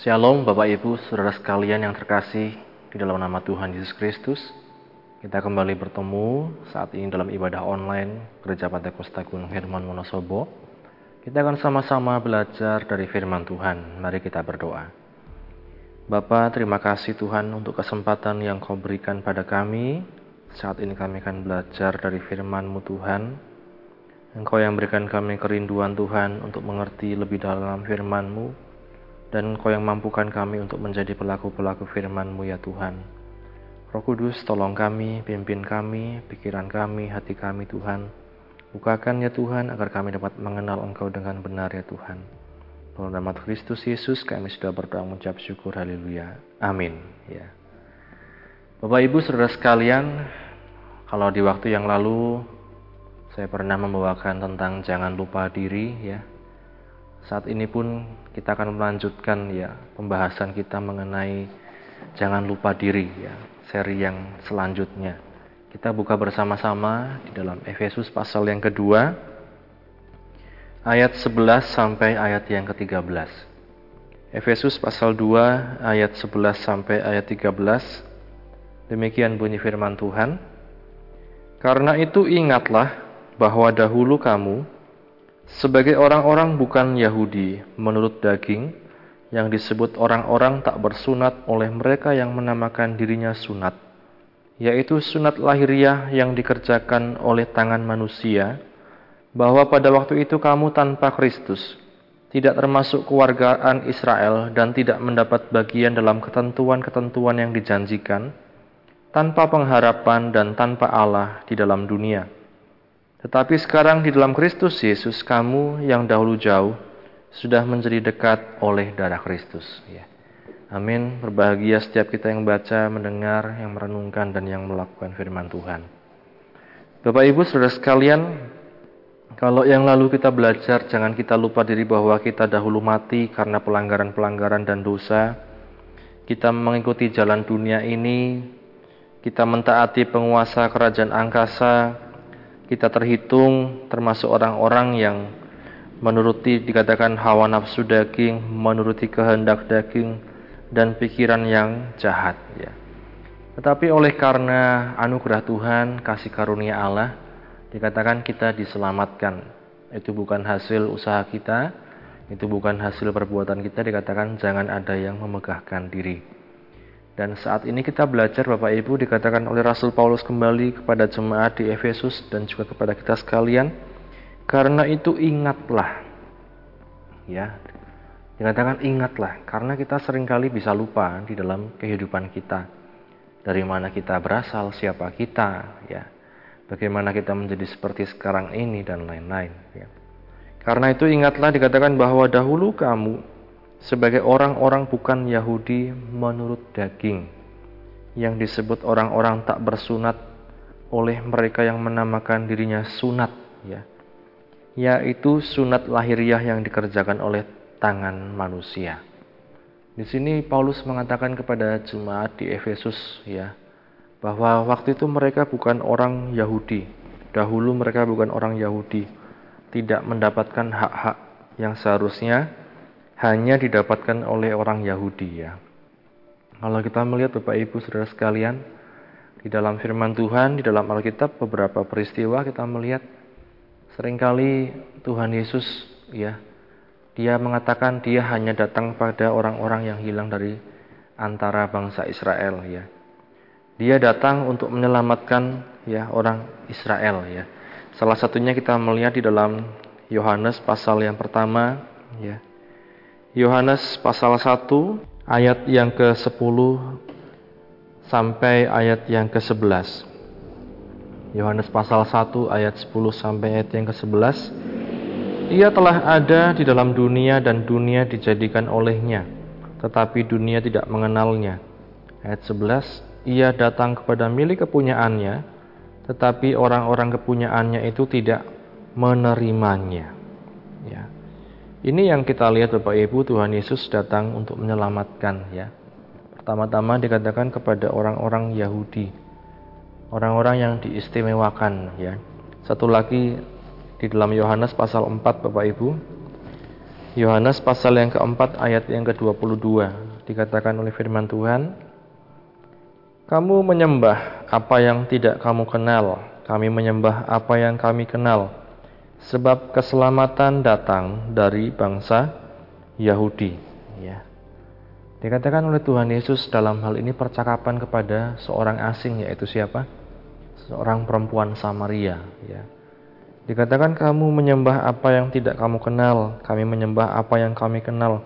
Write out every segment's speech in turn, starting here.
Shalom Bapak Ibu, Saudara sekalian yang terkasih di dalam nama Tuhan Yesus Kristus. Kita kembali bertemu saat ini dalam ibadah online Gereja Pantekosta Gunung Herman Wonosobo. Kita akan sama-sama belajar dari firman Tuhan. Mari kita berdoa. Bapa, terima kasih Tuhan untuk kesempatan yang kau berikan pada kami. Saat ini kami akan belajar dari firman-Mu Tuhan. Engkau yang berikan kami kerinduan Tuhan untuk mengerti lebih dalam firman-Mu dan Engkau yang mampukan kami untuk menjadi pelaku-pelaku firman-Mu ya Tuhan. Roh Kudus, tolong kami, pimpin kami, pikiran kami, hati kami Tuhan. Bukakan ya Tuhan agar kami dapat mengenal Engkau dengan benar ya Tuhan. Dalam nama Kristus Yesus kami sudah berdoa mengucap syukur haleluya. Amin. Ya. Bapak Ibu Saudara sekalian, kalau di waktu yang lalu saya pernah membawakan tentang jangan lupa diri ya. Saat ini pun kita akan melanjutkan ya pembahasan kita mengenai jangan lupa diri ya seri yang selanjutnya. Kita buka bersama-sama di dalam Efesus pasal yang kedua ayat 11 sampai ayat yang ke-13 Efesus pasal 2 ayat 11 sampai ayat 13 demikian bunyi firman Tuhan. Karena itu ingatlah bahwa dahulu kamu sebagai orang-orang bukan Yahudi menurut daging, yang disebut orang-orang tak bersunat oleh mereka yang menamakan dirinya sunat, yaitu sunat lahiriah yang dikerjakan oleh tangan manusia, bahwa pada waktu itu kamu tanpa Kristus, tidak termasuk kewargaan Israel dan tidak mendapat bagian dalam ketentuan-ketentuan yang dijanjikan, tanpa pengharapan dan tanpa Allah di dalam dunia. Tetapi sekarang di dalam Kristus Yesus kamu yang dahulu jauh sudah menjadi dekat oleh darah Kristus. Ya. Amin. Berbahagia setiap kita yang baca, mendengar, yang merenungkan, dan yang melakukan firman Tuhan. Bapak Ibu, saudara sekalian, kalau yang lalu kita belajar, jangan kita lupa diri bahwa kita dahulu mati karena pelanggaran-pelanggaran dan dosa. Kita mengikuti jalan dunia ini, kita mentaati penguasa kerajaan angkasa, kita terhitung termasuk orang-orang yang menuruti dikatakan hawa nafsu daging, menuruti kehendak daging dan pikiran yang jahat ya. Tetapi oleh karena anugerah Tuhan, kasih karunia Allah, dikatakan kita diselamatkan. Itu bukan hasil usaha kita, itu bukan hasil perbuatan kita, dikatakan jangan ada yang memegahkan diri. Dan saat ini kita belajar Bapak Ibu dikatakan oleh Rasul Paulus kembali kepada jemaat di Efesus dan juga kepada kita sekalian. Karena itu ingatlah. Ya. Dikatakan ingatlah karena kita sering kali bisa lupa di dalam kehidupan kita. Dari mana kita berasal, siapa kita, ya. Bagaimana kita menjadi seperti sekarang ini dan lain-lain, ya. Karena itu ingatlah dikatakan bahwa dahulu kamu sebagai orang-orang bukan Yahudi menurut daging yang disebut orang-orang tak bersunat oleh mereka yang menamakan dirinya sunat ya yaitu sunat lahiriah yang dikerjakan oleh tangan manusia. Di sini Paulus mengatakan kepada jemaat di Efesus ya bahwa waktu itu mereka bukan orang Yahudi. Dahulu mereka bukan orang Yahudi, tidak mendapatkan hak-hak yang seharusnya hanya didapatkan oleh orang Yahudi ya. Kalau kita melihat Bapak Ibu Saudara sekalian, di dalam firman Tuhan, di dalam Alkitab beberapa peristiwa kita melihat sering kali Tuhan Yesus ya, dia mengatakan dia hanya datang pada orang-orang yang hilang dari antara bangsa Israel ya. Dia datang untuk menyelamatkan ya orang Israel ya. Salah satunya kita melihat di dalam Yohanes pasal yang pertama ya Yohanes pasal 1 ayat yang ke-10 sampai ayat yang ke-11. Yohanes pasal 1 ayat 10 sampai ayat yang ke-11. Ia telah ada di dalam dunia dan dunia dijadikan olehnya, tetapi dunia tidak mengenalnya. Ayat 11, ia datang kepada milik kepunyaannya, tetapi orang-orang kepunyaannya itu tidak menerimanya. Ya. Ini yang kita lihat Bapak Ibu, Tuhan Yesus datang untuk menyelamatkan ya. Pertama-tama dikatakan kepada orang-orang Yahudi. Orang-orang yang diistimewakan ya. Satu lagi di dalam Yohanes pasal 4 Bapak Ibu. Yohanes pasal yang keempat ayat yang ke-22 dikatakan oleh firman Tuhan, Kamu menyembah apa yang tidak kamu kenal, kami menyembah apa yang kami kenal, sebab keselamatan datang dari bangsa Yahudi. Ya. Dikatakan oleh Tuhan Yesus dalam hal ini percakapan kepada seorang asing yaitu siapa? Seorang perempuan Samaria. Ya Dikatakan kamu menyembah apa yang tidak kamu kenal, kami menyembah apa yang kami kenal,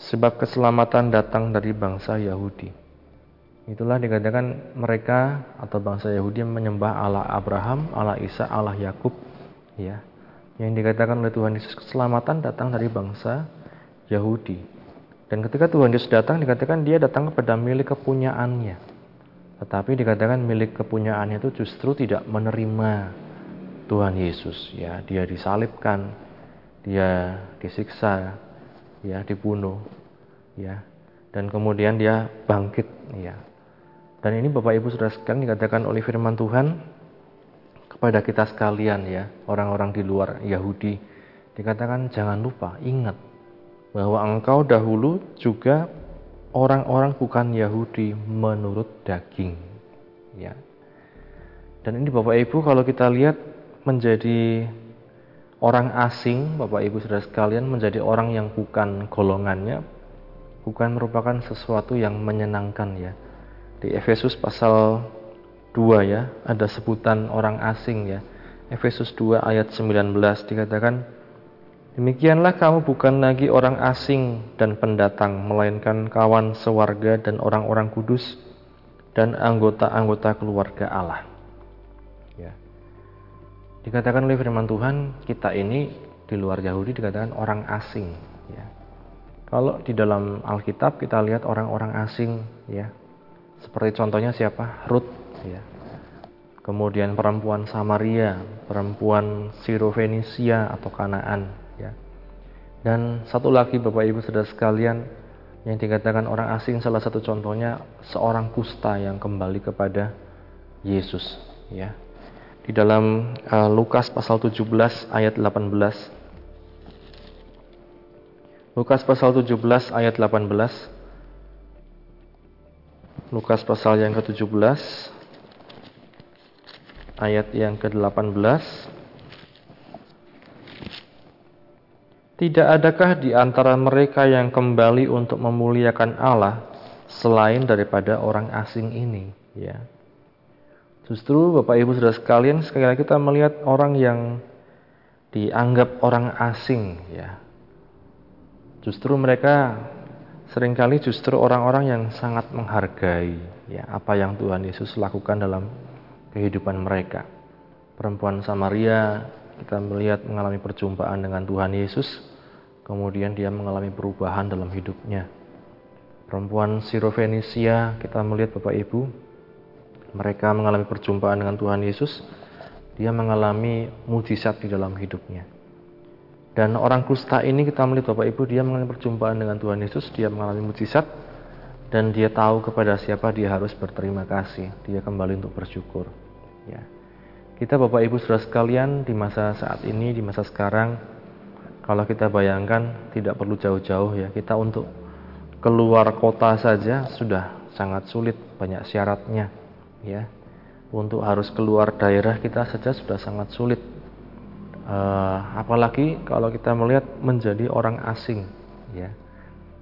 sebab keselamatan datang dari bangsa Yahudi. Itulah dikatakan mereka atau bangsa Yahudi menyembah Allah Abraham, Allah Isa, Allah Yakub, ya. Yang dikatakan oleh Tuhan Yesus keselamatan datang dari bangsa Yahudi. Dan ketika Tuhan Yesus datang dikatakan dia datang kepada milik kepunyaannya. Tetapi dikatakan milik kepunyaannya itu justru tidak menerima Tuhan Yesus ya dia disalibkan dia disiksa ya dibunuh ya dan kemudian dia bangkit ya dan ini Bapak Ibu sudah sekalian dikatakan oleh firman Tuhan kepada kita sekalian ya orang-orang di luar Yahudi dikatakan jangan lupa ingat bahwa engkau dahulu juga orang-orang bukan Yahudi menurut daging ya dan ini Bapak Ibu kalau kita lihat menjadi orang asing, Bapak Ibu Saudara sekalian, menjadi orang yang bukan golongannya, bukan merupakan sesuatu yang menyenangkan ya. Di Efesus pasal 2 ya, ada sebutan orang asing ya. Efesus 2 ayat 19 dikatakan, Demikianlah kamu bukan lagi orang asing dan pendatang, melainkan kawan sewarga dan orang-orang kudus dan anggota-anggota keluarga Allah. Dikatakan oleh firman Tuhan, kita ini di luar Yahudi dikatakan orang asing. Ya. Kalau di dalam Alkitab kita lihat orang-orang asing, ya, seperti contohnya siapa? Ruth, ya. Kemudian perempuan Samaria, perempuan Sirofenisia atau Kanaan, ya. Dan satu lagi Bapak Ibu Saudara sekalian yang dikatakan orang asing salah satu contohnya seorang kusta yang kembali kepada Yesus, ya di dalam uh, Lukas pasal 17 ayat 18. Lukas pasal 17 ayat 18. Lukas pasal yang ke-17 ayat yang ke-18. Tidak adakah di antara mereka yang kembali untuk memuliakan Allah selain daripada orang asing ini, ya. Justru Bapak Ibu sudah sekalian sekali lagi kita melihat orang yang dianggap orang asing ya. Justru mereka sering kali justru orang-orang yang sangat menghargai ya apa yang Tuhan Yesus lakukan dalam kehidupan mereka. Perempuan Samaria kita melihat mengalami perjumpaan dengan Tuhan Yesus, kemudian dia mengalami perubahan dalam hidupnya. Perempuan Sirofenisia kita melihat Bapak Ibu mereka mengalami perjumpaan dengan Tuhan Yesus, dia mengalami mujizat di dalam hidupnya. Dan orang kusta ini kita melihat Bapak Ibu, dia mengalami perjumpaan dengan Tuhan Yesus, dia mengalami mujizat, dan dia tahu kepada siapa dia harus berterima kasih. Dia kembali untuk bersyukur. Ya. Kita Bapak Ibu sudah sekalian di masa saat ini, di masa sekarang, kalau kita bayangkan tidak perlu jauh-jauh ya, kita untuk keluar kota saja sudah sangat sulit, banyak syaratnya ya. Untuk harus keluar daerah kita saja sudah sangat sulit. Uh, apalagi kalau kita melihat menjadi orang asing ya.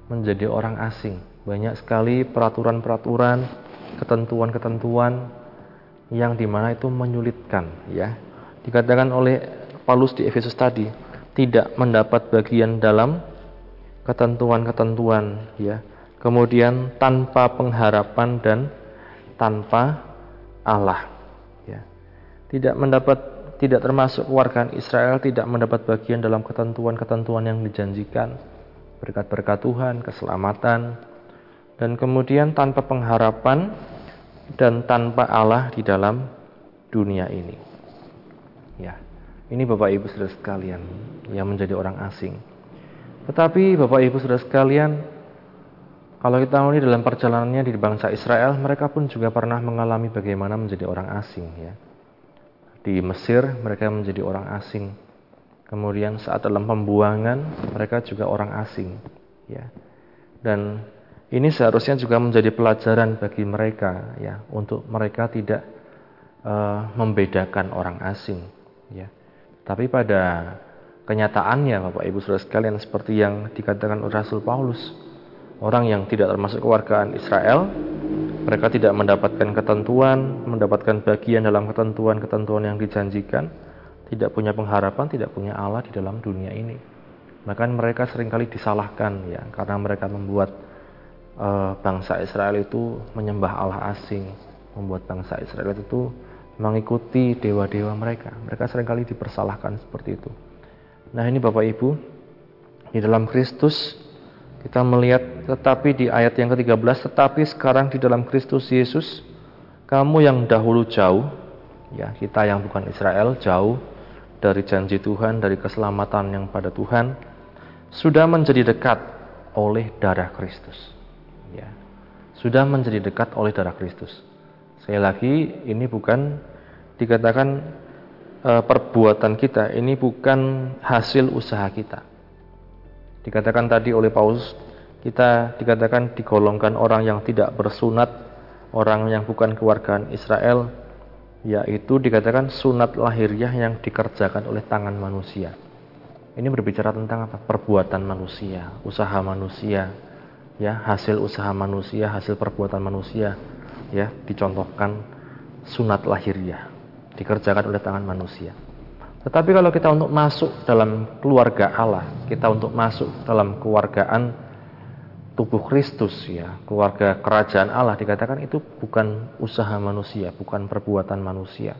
Menjadi orang asing. Banyak sekali peraturan-peraturan ketentuan-ketentuan yang di mana itu menyulitkan ya dikatakan oleh Paulus di Efesus tadi tidak mendapat bagian dalam ketentuan-ketentuan ya kemudian tanpa pengharapan dan tanpa Allah. Ya. Tidak mendapat tidak termasuk warga Israel tidak mendapat bagian dalam ketentuan-ketentuan yang dijanjikan berkat-berkat Tuhan, keselamatan dan kemudian tanpa pengharapan dan tanpa Allah di dalam dunia ini. Ya. Ini Bapak Ibu Saudara sekalian yang menjadi orang asing. Tetapi Bapak Ibu Saudara sekalian, kalau kita melihat dalam perjalanannya di bangsa Israel, mereka pun juga pernah mengalami bagaimana menjadi orang asing ya. Di Mesir mereka menjadi orang asing. Kemudian saat dalam pembuangan mereka juga orang asing, ya. Dan ini seharusnya juga menjadi pelajaran bagi mereka, ya, untuk mereka tidak uh, membedakan orang asing, ya. Tapi pada kenyataannya, Bapak Ibu Saudara sekalian, seperti yang dikatakan Rasul Paulus, orang yang tidak termasuk kewargaan Israel, mereka tidak mendapatkan ketentuan, mendapatkan bagian dalam ketentuan-ketentuan yang dijanjikan, tidak punya pengharapan, tidak punya Allah di dalam dunia ini. Bahkan mereka sering kali disalahkan ya, karena mereka membuat uh, bangsa Israel itu menyembah Allah asing, membuat bangsa Israel itu mengikuti dewa-dewa mereka. Mereka sering kali dipersalahkan seperti itu. Nah, ini Bapak Ibu, di dalam Kristus kita melihat tetapi di ayat yang ke-13 tetapi sekarang di dalam Kristus Yesus kamu yang dahulu jauh ya kita yang bukan Israel jauh dari janji Tuhan dari keselamatan yang pada Tuhan sudah menjadi dekat oleh darah Kristus ya sudah menjadi dekat oleh darah Kristus sekali lagi ini bukan dikatakan e, perbuatan kita ini bukan hasil usaha kita Dikatakan tadi oleh Paulus, kita dikatakan digolongkan orang yang tidak bersunat, orang yang bukan kewargaan Israel, yaitu dikatakan sunat lahiriah yang dikerjakan oleh tangan manusia. Ini berbicara tentang apa? Perbuatan manusia, usaha manusia, ya, hasil usaha manusia, hasil perbuatan manusia, ya, dicontohkan sunat lahiriah, dikerjakan oleh tangan manusia. Tetapi kalau kita untuk masuk dalam keluarga Allah, kita untuk masuk dalam keluargaan tubuh Kristus ya, keluarga kerajaan Allah dikatakan itu bukan usaha manusia, bukan perbuatan manusia.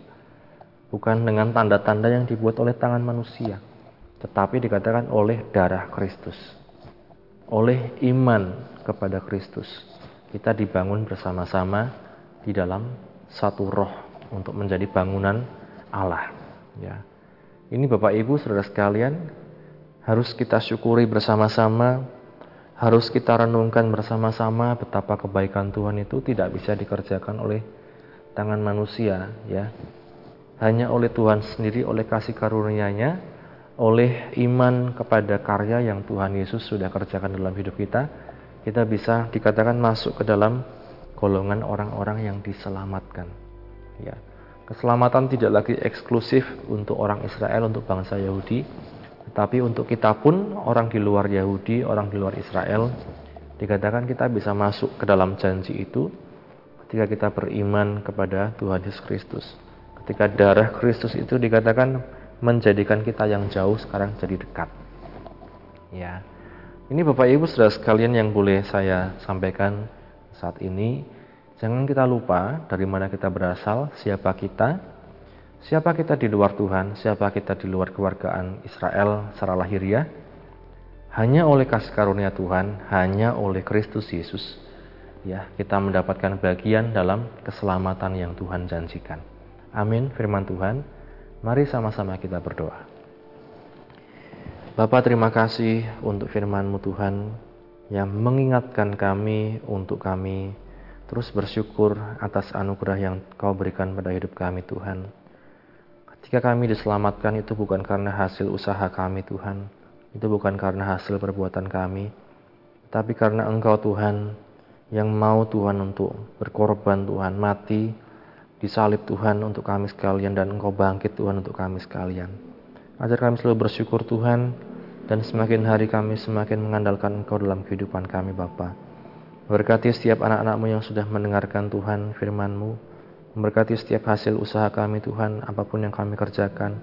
Bukan dengan tanda-tanda yang dibuat oleh tangan manusia, tetapi dikatakan oleh darah Kristus. Oleh iman kepada Kristus. Kita dibangun bersama-sama di dalam satu roh untuk menjadi bangunan Allah, ya. Ini Bapak Ibu, saudara sekalian, harus kita syukuri bersama-sama, harus kita renungkan bersama-sama betapa kebaikan Tuhan itu tidak bisa dikerjakan oleh tangan manusia, ya. Hanya oleh Tuhan sendiri, oleh kasih karunia-Nya, oleh iman kepada karya yang Tuhan Yesus sudah kerjakan dalam hidup kita, kita bisa dikatakan masuk ke dalam golongan orang-orang yang diselamatkan. Ya. Keselamatan tidak lagi eksklusif untuk orang Israel, untuk bangsa Yahudi, tetapi untuk kita pun, orang di luar Yahudi, orang di luar Israel, dikatakan kita bisa masuk ke dalam janji itu ketika kita beriman kepada Tuhan Yesus Kristus. Ketika darah Kristus itu dikatakan menjadikan kita yang jauh sekarang jadi dekat. Ya. Ini Bapak Ibu Saudara sekalian yang boleh saya sampaikan saat ini Jangan kita lupa dari mana kita berasal, siapa kita, siapa kita di luar Tuhan, siapa kita di luar keluargaan Israel secara lahiriah. Hanya oleh kasih karunia Tuhan, hanya oleh Kristus Yesus, ya kita mendapatkan bagian dalam keselamatan yang Tuhan janjikan. Amin. Firman Tuhan. Mari sama-sama kita berdoa. Bapak terima kasih untuk firman-Mu Tuhan yang mengingatkan kami untuk kami terus bersyukur atas anugerah yang Kau berikan pada hidup kami Tuhan. Ketika kami diselamatkan itu bukan karena hasil usaha kami Tuhan, itu bukan karena hasil perbuatan kami, tapi karena Engkau Tuhan yang mau Tuhan untuk berkorban Tuhan, mati, disalib Tuhan untuk kami sekalian dan Engkau bangkit Tuhan untuk kami sekalian. Ajar kami selalu bersyukur Tuhan dan semakin hari kami semakin mengandalkan Engkau dalam kehidupan kami Bapak. Berkati setiap anak-anakmu yang sudah mendengarkan Tuhan firman-Mu. Memberkati setiap hasil usaha kami Tuhan, apa pun yang kami kerjakan.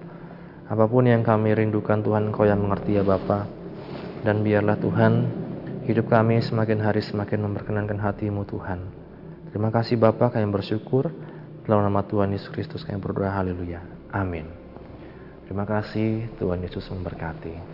Apa pun yang kami rindukan Tuhan, Engkau yang mengerti ya Bapa. Dan biarlah Tuhan, hidup kami semakin hari semakin memperkenankan hatimu Tuhan. Terima kasih Bapa, kami bersyukur. Dalam nama Tuhan Yesus Kristus kami berdoa, haleluya. Amin. Terima kasih, Tuhan Yesus memberkati.